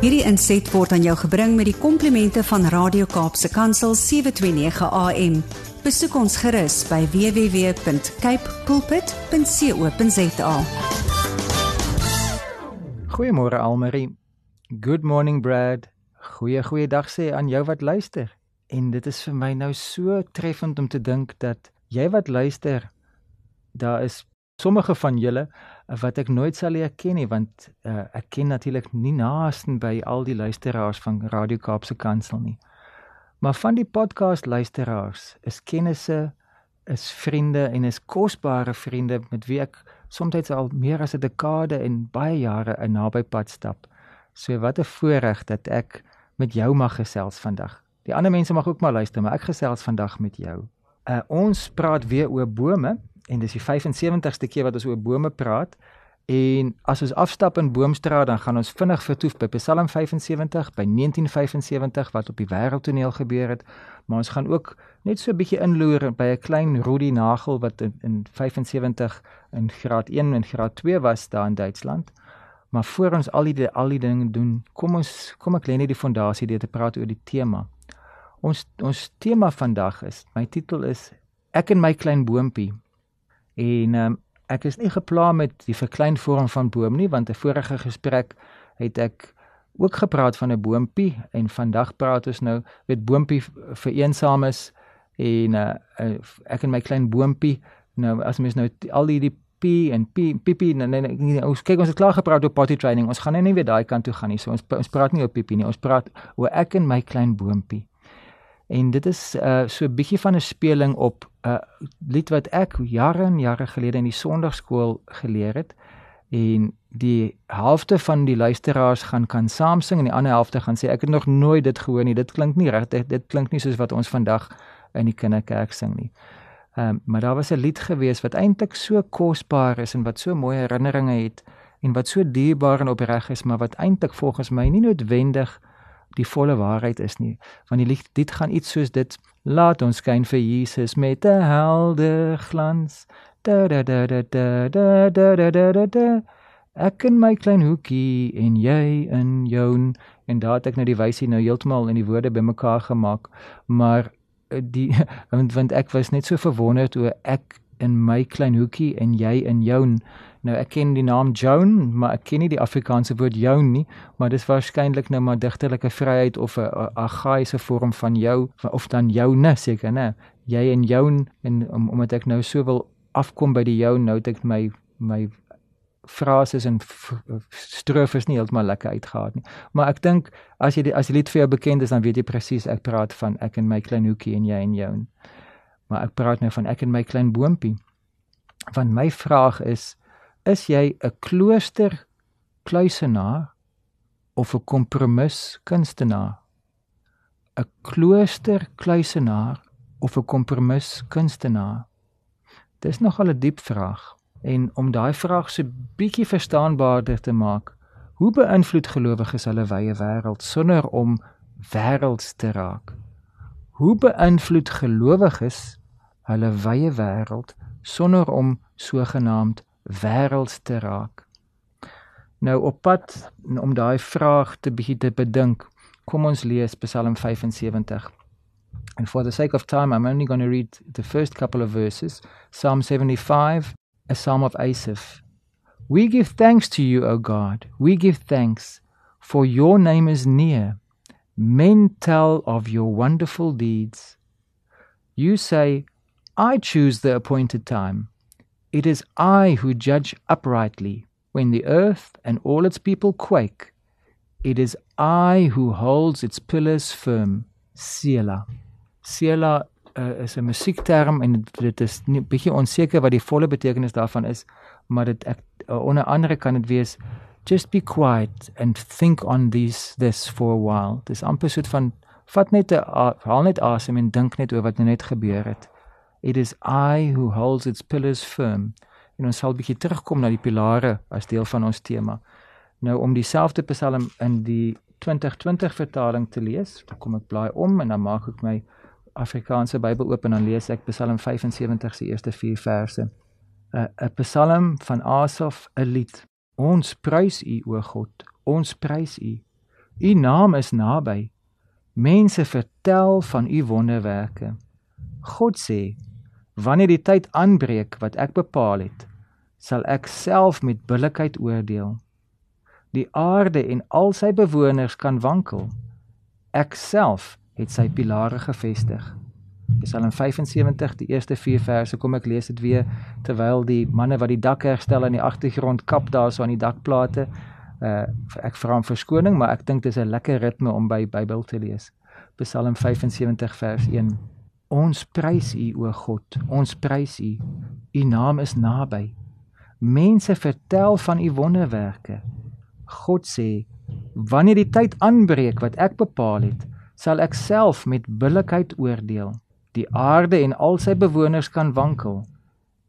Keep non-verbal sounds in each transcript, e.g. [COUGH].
Hierdie inset word aan jou gebring met die komplimente van Radio Kaapse Kansel 729 AM. Besoek ons gerus by www.cape pulpit.co.za. Goeiemôre Almarie. Good morning Brad. Goeie goeie dag sê aan jou wat luister. En dit is vir my nou so treffend om te dink dat jy wat luister, daar is sommige van julle wat ek nooit sal leer ken nie want uh, ek ken natuurlik nie naasten by al die luisteraars van Radio Kaapse Kansel nie. Maar van die podcast luisteraars is kennisse, is vriende en is kosbare vriende met wie ek soms al meer as 'n dekade en baie jare 'n naby pad stap. So wat 'n voorreg dat ek met jou mag gesels vandag. Die ander mense mag ook maar luister, maar ek gesels vandag met jou. Uh, ons praat weer oor bome en dis die 75ste keer wat ons oor bome praat. En as ons afstap in Boomstraat dan gaan ons vinnig vertoef by Psalm 75 by 1975 wat op die wêreldtoneel gebeur het, maar ons gaan ook net so 'n bietjie inloer by 'n klein Rudi Nagel wat in, in 75 in graad 1 en graad 2 was daar in Duitsland. Maar voor ons al die al die dinge doen, kom ons kom ek lê net die fondasie deur te praat oor die tema. Ons ons tema vandag is, my titel is Ek en my klein boontjie. En um, ek is nie gepla met die verklein vorm van boom nie, want 'n vorige gesprek het ek ook gepraat van 'n boontjie en vandag praat ons nou met boontjie vir eensames en uh, ek en my klein boontjie. Nou as mens nou al die P en P pipi nee, nee nee ons kyk ons het klaar gepraat oor potty training. Ons gaan nou nie weer daai kant toe gaan nie. So ons ons praat nie oor pipi nie. Ons praat oor ek en my klein boontjie. En dit is uh so 'n bietjie van 'n speling op 'n uh, lied wat ek jare en jare gelede in die Sondagskool geleer het. En die helfte van die luisteraars gaan kan saam sing en die ander helfte gaan sê ek het nog nooit dit gehoor nie. Dit klink nie reg. Dit, dit klink nie soos wat ons vandag in die kinderkerk sing nie. Ehm um, maar daar was 'n lied gewees wat eintlik so kosbaar is en wat so mooi herinneringe het en wat so dierbaar en opreg is, maar wat eintlik volgens my nie noodwendig die volle waarheid is nie. Want die lied dit gaan iets soos dit laat ons skyn vir Jesus met 'n helder glans. Da da da da da da da da da da da. Ek in my klein hoekie en jy in jou en daar het ek nou die wysie nou heeltemal in die woorde bymekaar gemaak, maar eh, die [LAUGHS] want want ek was net so verwonderd oor ek in my klein hoekie en jy in jou Nou ek ken die naam Joan, maar ek ken nie die Afrikaanse woord Joan nie, maar dis waarskynlik nou maar digterlike vryheid of 'n argaïese vorm van jou of dan joune seker, né? Jy en Joan en om, omdat ek nou so wil afkom by die jou nou het ek my my frases en strofes nie heeltemal lekker uitgehaal nie. Maar ek dink as jy die, as die lied vir jou bekend is dan weet jy presies ek praat van ek en my klein hoekie en jy en jou. Maar ek praat nou van ek en my klein boontjie. Want my vraag is is jy 'n klooster kluisenaar of 'n kompromis kunstenaar? 'n Klooster kluisenaar of 'n kompromis kunstenaar? Dis nogal 'n diep vraag. En om daai vraag so bietjie verstaanbaarder te maak, hoe beïnvloed gelowiges hulle wye wêreld sonder om wêrelds te raak? Hoe beïnvloed gelowiges hulle wye wêreld sonder om sogenaamd wêrelds te raak. Nou op pad om daai vraag te bietjie te bedink, kom ons lees Psalm 75. And for the sake of time, I'm only going to read the first couple of verses. Psalm 75, a psalm of Asaph. We give thanks to you, O God. We give thanks, for your name is near. Men tell of your wonderful deeds. You say, I choose the appointed time. It is I who judge uprightly. When the earth and all its people quake, it is I who holds its pillars firm. Selah. Selah uh, is 'n musiekterm en dit is nie bietjie onseker wat die volle betekenis daarvan is, maar dit ek uh, onder andere kan dit wees just be quiet and think on these this for a while. Dis amper soet van vat net 'n haal net asem en dink net oor wat nou net gebeur het. It is I who holds its pillars firm. En ons sal 'n bietjie terugkom na die pilare as deel van ons tema. Nou om dieselfde Psalm in die 2020 vertaling te lees, dan kom ek blaai om en dan maak ek my Afrikaanse Bybel oop en dan lees ek Psalm 75 se eerste 4 verse. 'n 'n Psalm van Asaf, 'n lied. Ons prys U, o God. Ons prys U. U naam is naby. Mense vertel van U wonderwerke. God sê: Wanneer die tyd aanbreek wat ek bepaal het, sal ek self met billikheid oordeel. Die aarde en al sy bewoners kan wankel. Ek self het sy pilare gevestig. Psalm 75 die eerste 4 verse kom ek lees dit weer terwyl die manne wat die dak herstel in die agtergrond kap daarso aan die dakplate. Uh ek vra om verskoning, maar ek dink dis 'n lekker ritme om by Bybel te lees. Psalm 75 vers 1. Ons prys U o God, ons prys U. U naam is naby. Mense vertel van U wonderwerke. God sê: Wanneer die tyd aanbreek wat ek bepaal het, sal ek self met billikheid oordeel. Die aarde en al sy bewoners kan wankel.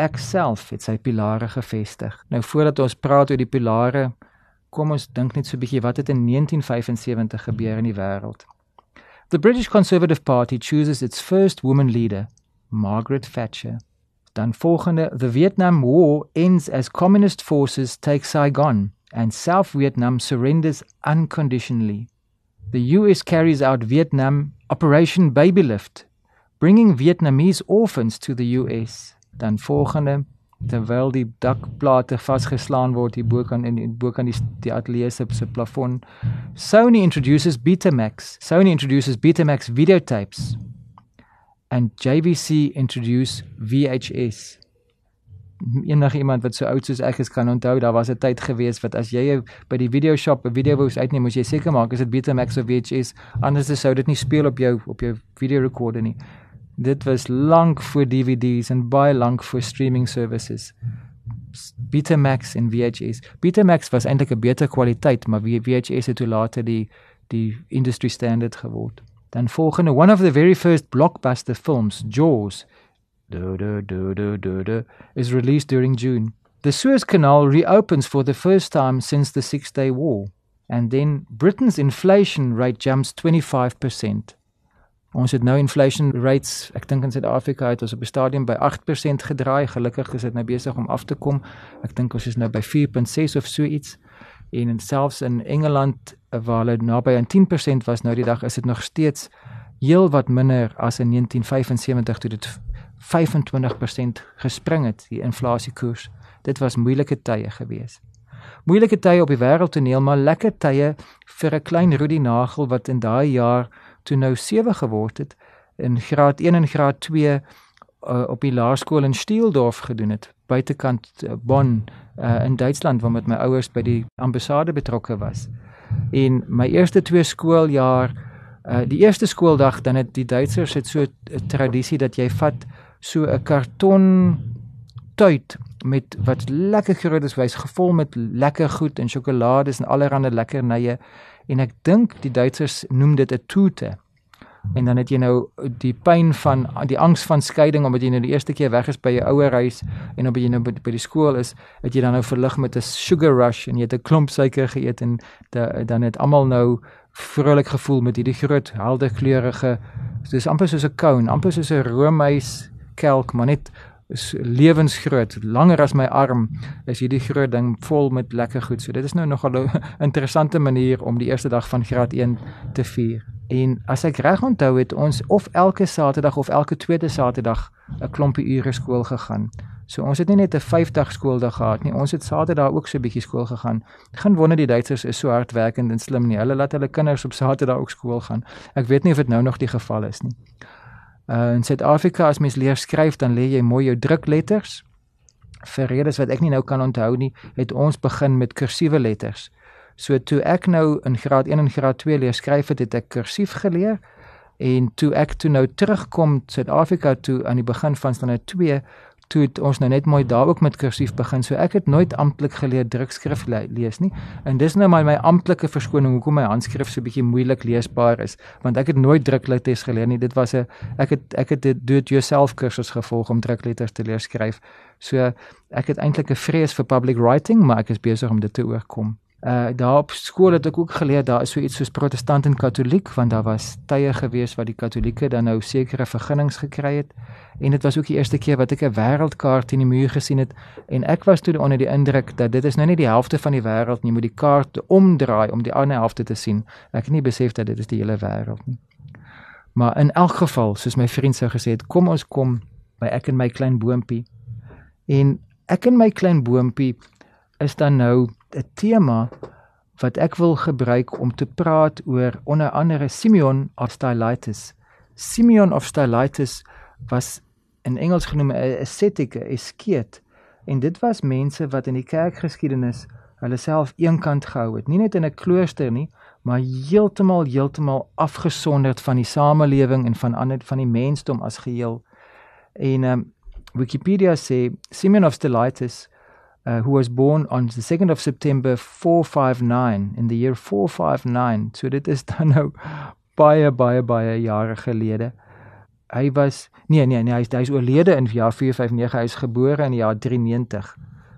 Ek self het sy pilare gevestig. Nou voordat ons praat oor die pilare, kom ons dink net so 'n bietjie wat het in 1975 gebeur in die wêreld. The British Conservative Party chooses its first woman leader, Margaret Thatcher. Dan volgende, the Vietnam War ends as communist forces take Saigon and South Vietnam surrenders unconditionally. The US carries out Vietnam Operation Baby Lift, bringing Vietnamese orphans to the US. Dan volgende, terwyl die dakplate vasgeslaan word hier bo kan in bo kan die die ateljee se se plafon. Sony introduces Betamax. Sony introduces Betamax videotapes. And JVC introduce VHS enige iemand wat so oud soos ek is kan onthou daar was 'n tyd gewees wat as jy by die video shop 'n video wou uitneem moes jy seker maak is dit Betamax of VHS anders sou dit nie speel op jou op jou video recorder nie dit was lank voor DVD's en baie lank voor streaming services Betamax en VHS Betamax was eintlik 'n beter kwaliteit maar VHS het toe later die die industry standard geword dan volgende one of the very first blockbuster films Jaws do, do, do, do, do, do, is released during June. The Suez Canal reopens for the first time since the Six Day War. And then Britain's inflation rate jumps 25%. Ons het nou inflation rates, ek dink in Suid-Afrika het ons op 'n stadium by 8% gedraai. Gelukkig is dit nou besig om af te kom. Ek dink ons is nou by 4.6 of so iets. En selfs in Engeland waar hulle naby aan 10% was nou die dag, is dit nog steeds heel wat minder as in 1975 toe dit 25% gespring het die inflasiekoers. Dit was moeilike tye gewees. Moeilike tye op die wêreldtoneel, maar lekker tye vir 'n klein Rudy Nagel wat in daai jaar toe nou 7 geword het in graad 1 en graad 2 uh, op die laerskool in Stieldorf gedoen het, buitekant uh, Bonn uh, in Duitsland waar met my ouers by die ambassade betrokke was. En my eerste twee skooljaar Uh die eerste skooldag dan het die Duitsers het so 'n tradisie dat jy vat so 'n karton tuit met wat lekker groot is, wys gevul met lekker goed en sjokolades en allerlei lekkernye en ek dink die Duitsers noem dit 'n tute. En dan het jy nou die pyn van die angs van skeiding omdat jy nou die eerste keer weg is by jou ouer huis en op jy nou by die skool is, het jy dan nou verlig met 'n sugar rush en jy het 'n klomp suiker geëet en de, dan het almal nou vrolik gevoel met hierdie groot helder kleurige dis amper soos 'n cone, amper soos 'n roomys kelk, maar net lewensgroot, langer as my arm, is hierdie groot ding vol met lekker goed. So dit is nou nogal 'n [LAUGHS] interessante manier om die eerste dag van graad 1 te vier. En as ek reg onthou het ons of elke Saterdag of elke tweede Saterdag 'n klompie ure skool gegaan. So ons het nie net 'n 5-dag skooldag gehad nie. Ons het Saterdag ook so 'n bietjie skool gegaan. Geen wonder die Duitsers is so hardwerkend en slim nie. Hulle laat hulle kinders op Saterdag ook skool gaan. Ek weet nie of dit nou nog die geval is nie. Uh in Suid-Afrika as mens leer skryf dan lê jy mooi jou drukletters. Vir redes wat ek nie nou kan onthou nie, het ons begin met kursiewe letters. So toe ek nou in graad 1 en graad 2 leer skryf het, het ek kursief geleer en toe ek toe nou terugkom Suid-Afrika toe aan die begin van standaard 2 toe het ons nou net mooi daar ook met kursief begin. So ek het nooit amptelik geleer drukskrif le lees nie. En dis nou my my amptelike verskoning hoekom my handskrif so bietjie moeilik leesbaar is, want ek het nooit drukletters geleer nie. Dit was 'n ek het ek het dit do it yourself kursus gevolg om drukletters te leer skryf. So ek het eintlik 'n vrees vir public writing, maar ek is besig om dit te oorkom. Uh daar op skool het ek ook geleer daar is so iets soos protestant en katoliek want daar was tye gewees waar die katolieke dan nou sekere vergunnings gekry het en dit was ook die eerste keer wat ek 'n wêreldkaart in die muur gesien het en ek was toe onder die indruk dat dit is nou nie die helfte van die wêreld nie, jy moet die kaart omdraai om die ander helfte te sien. Ek het nie besef dat dit is die hele wêreld nie. Maar in elk geval, soos my vriend sou gesê het, kom ons kom by ek en my klein boontjie. En ek en my klein boontjie is dan nou 'n tema wat ek wil gebruik om te praat oor onder andere Simeon of Stylites. Simeon of Stylites was in Engels genoem 'n ascetic, 'n askeet. En dit was mense wat in die kerkgeskiedenis hulle self eenkant gehou het, nie net in 'n klooster nie, maar heeltemal heeltemal afgesonderd van die samelewing en van ander van die mensdom as geheel. En um, Wikipedia sê Simeon of Stylites uh, who was born on the 2nd of September 459 in the year 459. So dit is [LAUGHS] dan nou baie baie baie jare gelede. Hy was nee nee nee hy is hy is oorlede in jaar 459. Hy is gebore in die jaar 93.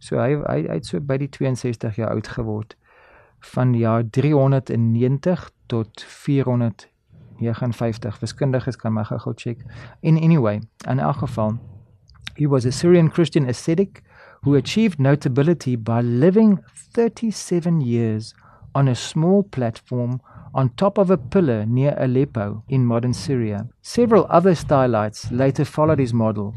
So hy hy, hy het so by die 62 jaar oud geword van jaar 390 tot 459. Wiskundiges kan my gou-gou check. In anyway, in elk geval he was a Syrian Christian ascetic who achieved notability by living 37 years on a small platform on top of a pillar near Aleppo in modern Syria. Several other stylites later followed his model.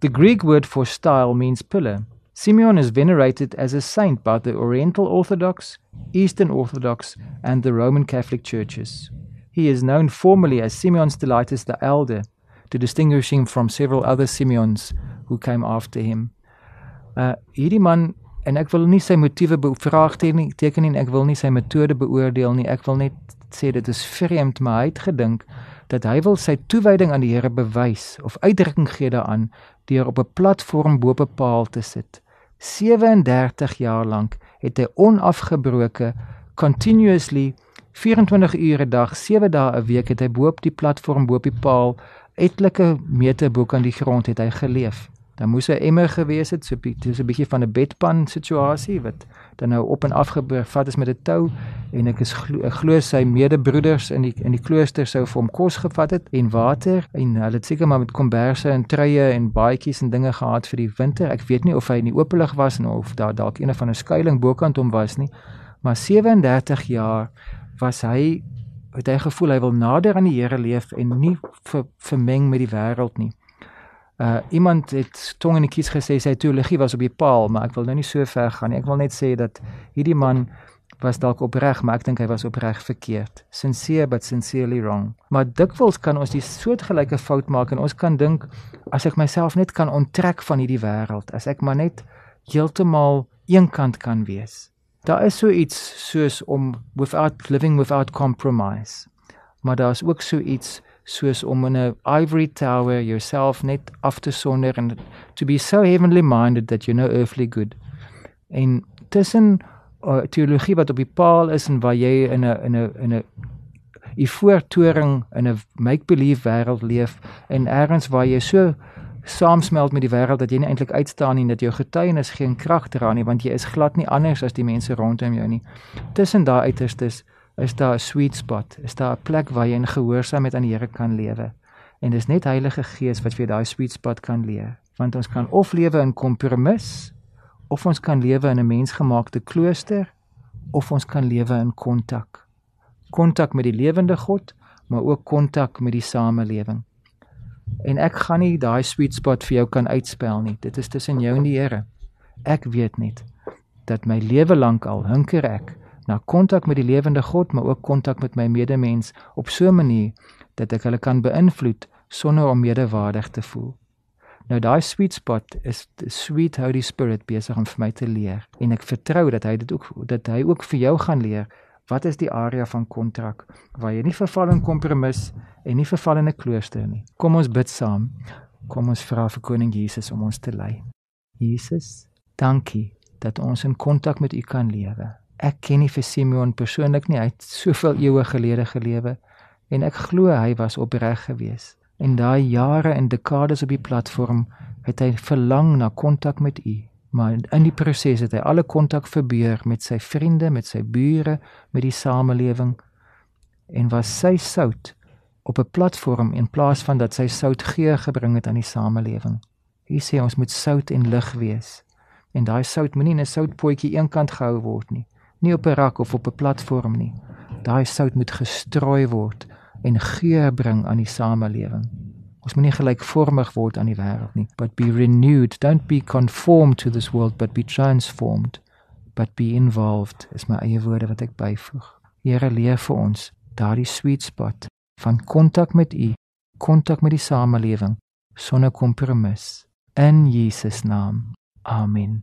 The Greek word for style means pillar. Simeon is venerated as a saint by the Oriental Orthodox, Eastern Orthodox, and the Roman Catholic churches. He is known formally as Simeon Stylites the Elder, to distinguish him from several other Simeons who came after him. Uh hierdie man en ek wil nie sy motiewe bevraagteken nie, ek wil nie sy metode beoordeel nie. Ek wil net sê dit is vreemd, maar hy het gedink dat hy wil sy toewyding aan die Here bewys of uitdrukking gee daaraan deur op 'n platform bo op 'n paal te sit. 37 jaar lank het hy onafgebroke continuously 24 ure 'n dag, 7 dae 'n week het hy bo op die platform bo op die paal etlike meter bo kan die grond het hy geleef. Dan moes 'n emmer gewees het, so dis 'n bietjie van 'n bedpan situasie wat dan nou op en af gevat is met 'n tou en ek is glo, glo sy medebroeders in die in die klooster sou vir hom kos gevat het en water en hulle het seker maar met komberse en truie en baadjies en dinge gehad vir die winter. Ek weet nie of hy in die ooplig was of daar dalk een van 'n skuilings bokant hom was nie. Maar 37 jaar was hy het hy gevoel hy wil nader aan die Here leef en nie ver, vermeng met die wêreld nie. Uh iemand het tong in die kies gesê sy teologie was op die paal, maar ek wil nou nie so ver gaan nie. Ek wil net sê dat hierdie man was dalk opreg, maar ek dink hy was opreg verkeerd. Sincere but sincerely wrong. Maar dikwels kan ons die soortgelyke fout maak en ons kan dink as ek myself net kan onttrek van hierdie wêreld, as ek maar net heeltemal eenkant kan wees. Daar is so iets soos om without living without compromise. Maar daar's ook so iets soos om in 'n ivory tower yourself net af te sonder and to be so heavenly minded that you know earthly good. En tussen uh, teologie wat op die paal is en waar jy in 'n in 'n in 'n u voortoring in 'n make believe wêreld leef en ergens waar jy so saamsmelt met die wêreld dat jy nie eintlik uitstaan nie dat jou getuienis geen krag dra nie want jy is glad nie anders as die mense rondom jou nie. Tussen daai uiterstes is daar 'n sweet spot, is daar 'n plek waar jy in gehoorsaamheid aan die Here kan lewe. En dis net Heilige Gees wat vir daai sweet spot kan leer. Want ons kan of lewe in kompromis of ons kan lewe in 'n mensgemaakte klooster of ons kan lewe in kontak. Kontak met die lewende God, maar ook kontak met die samelewing. En ek gaan nie daai sweet spot vir jou kan uitspel nie. Dit is tussen jou en die Here. Ek weet net dat my lewe lank al hunker ek na kontak met die lewende God, maar ook kontak met my medemens op so 'n manier dat ek hulle kan beïnvloed sonder om medewaardig te voel. Nou daai sweet spot is the sweet Holy Spirit besig om vir my te leer en ek vertrou dat hy dit ook dat hy ook vir jou gaan leer wat is die area van kontrak waar jy nie verval in kompromis en nie verval in 'n klooster nie. Kom ons bid saam. Kom ons vra vir koning Jesus om ons te lei. Jesus, dankie dat ons in kontak met U kan lewe ek ken nie vir Simeon persoonlik nie. Hy het soveel eeue gelede gelewe en ek glo hy was opreg geweest. En daai jare en dekades op die platform het hy verlang na kontak met U. Maar in die proses het hy alle kontak verbeur met sy vriende, met sy bure, met die samelewing en was sy sout op 'n platform in plaas van dat sy sout geur gebring het aan die samelewing. Hier sê ons moet sout en lig wees. En daai sout moenie in 'n soutpotjie eenkant gehou word nie, nie op 'n rak of op 'n platform nie. Daai sout moet gestrooi word en geur bring aan die samelewing. Ons moenie gelykvormig word aan die wêreld nie, but be renewed. Don't be conformed to this world, but be transformed. But be involved. Is my eie woorde wat ek byvoeg. Here leer vir ons daardie sweet spot van kontak met U, kontak met die samelewing sonder kompromis. In Jesus naam. Amen.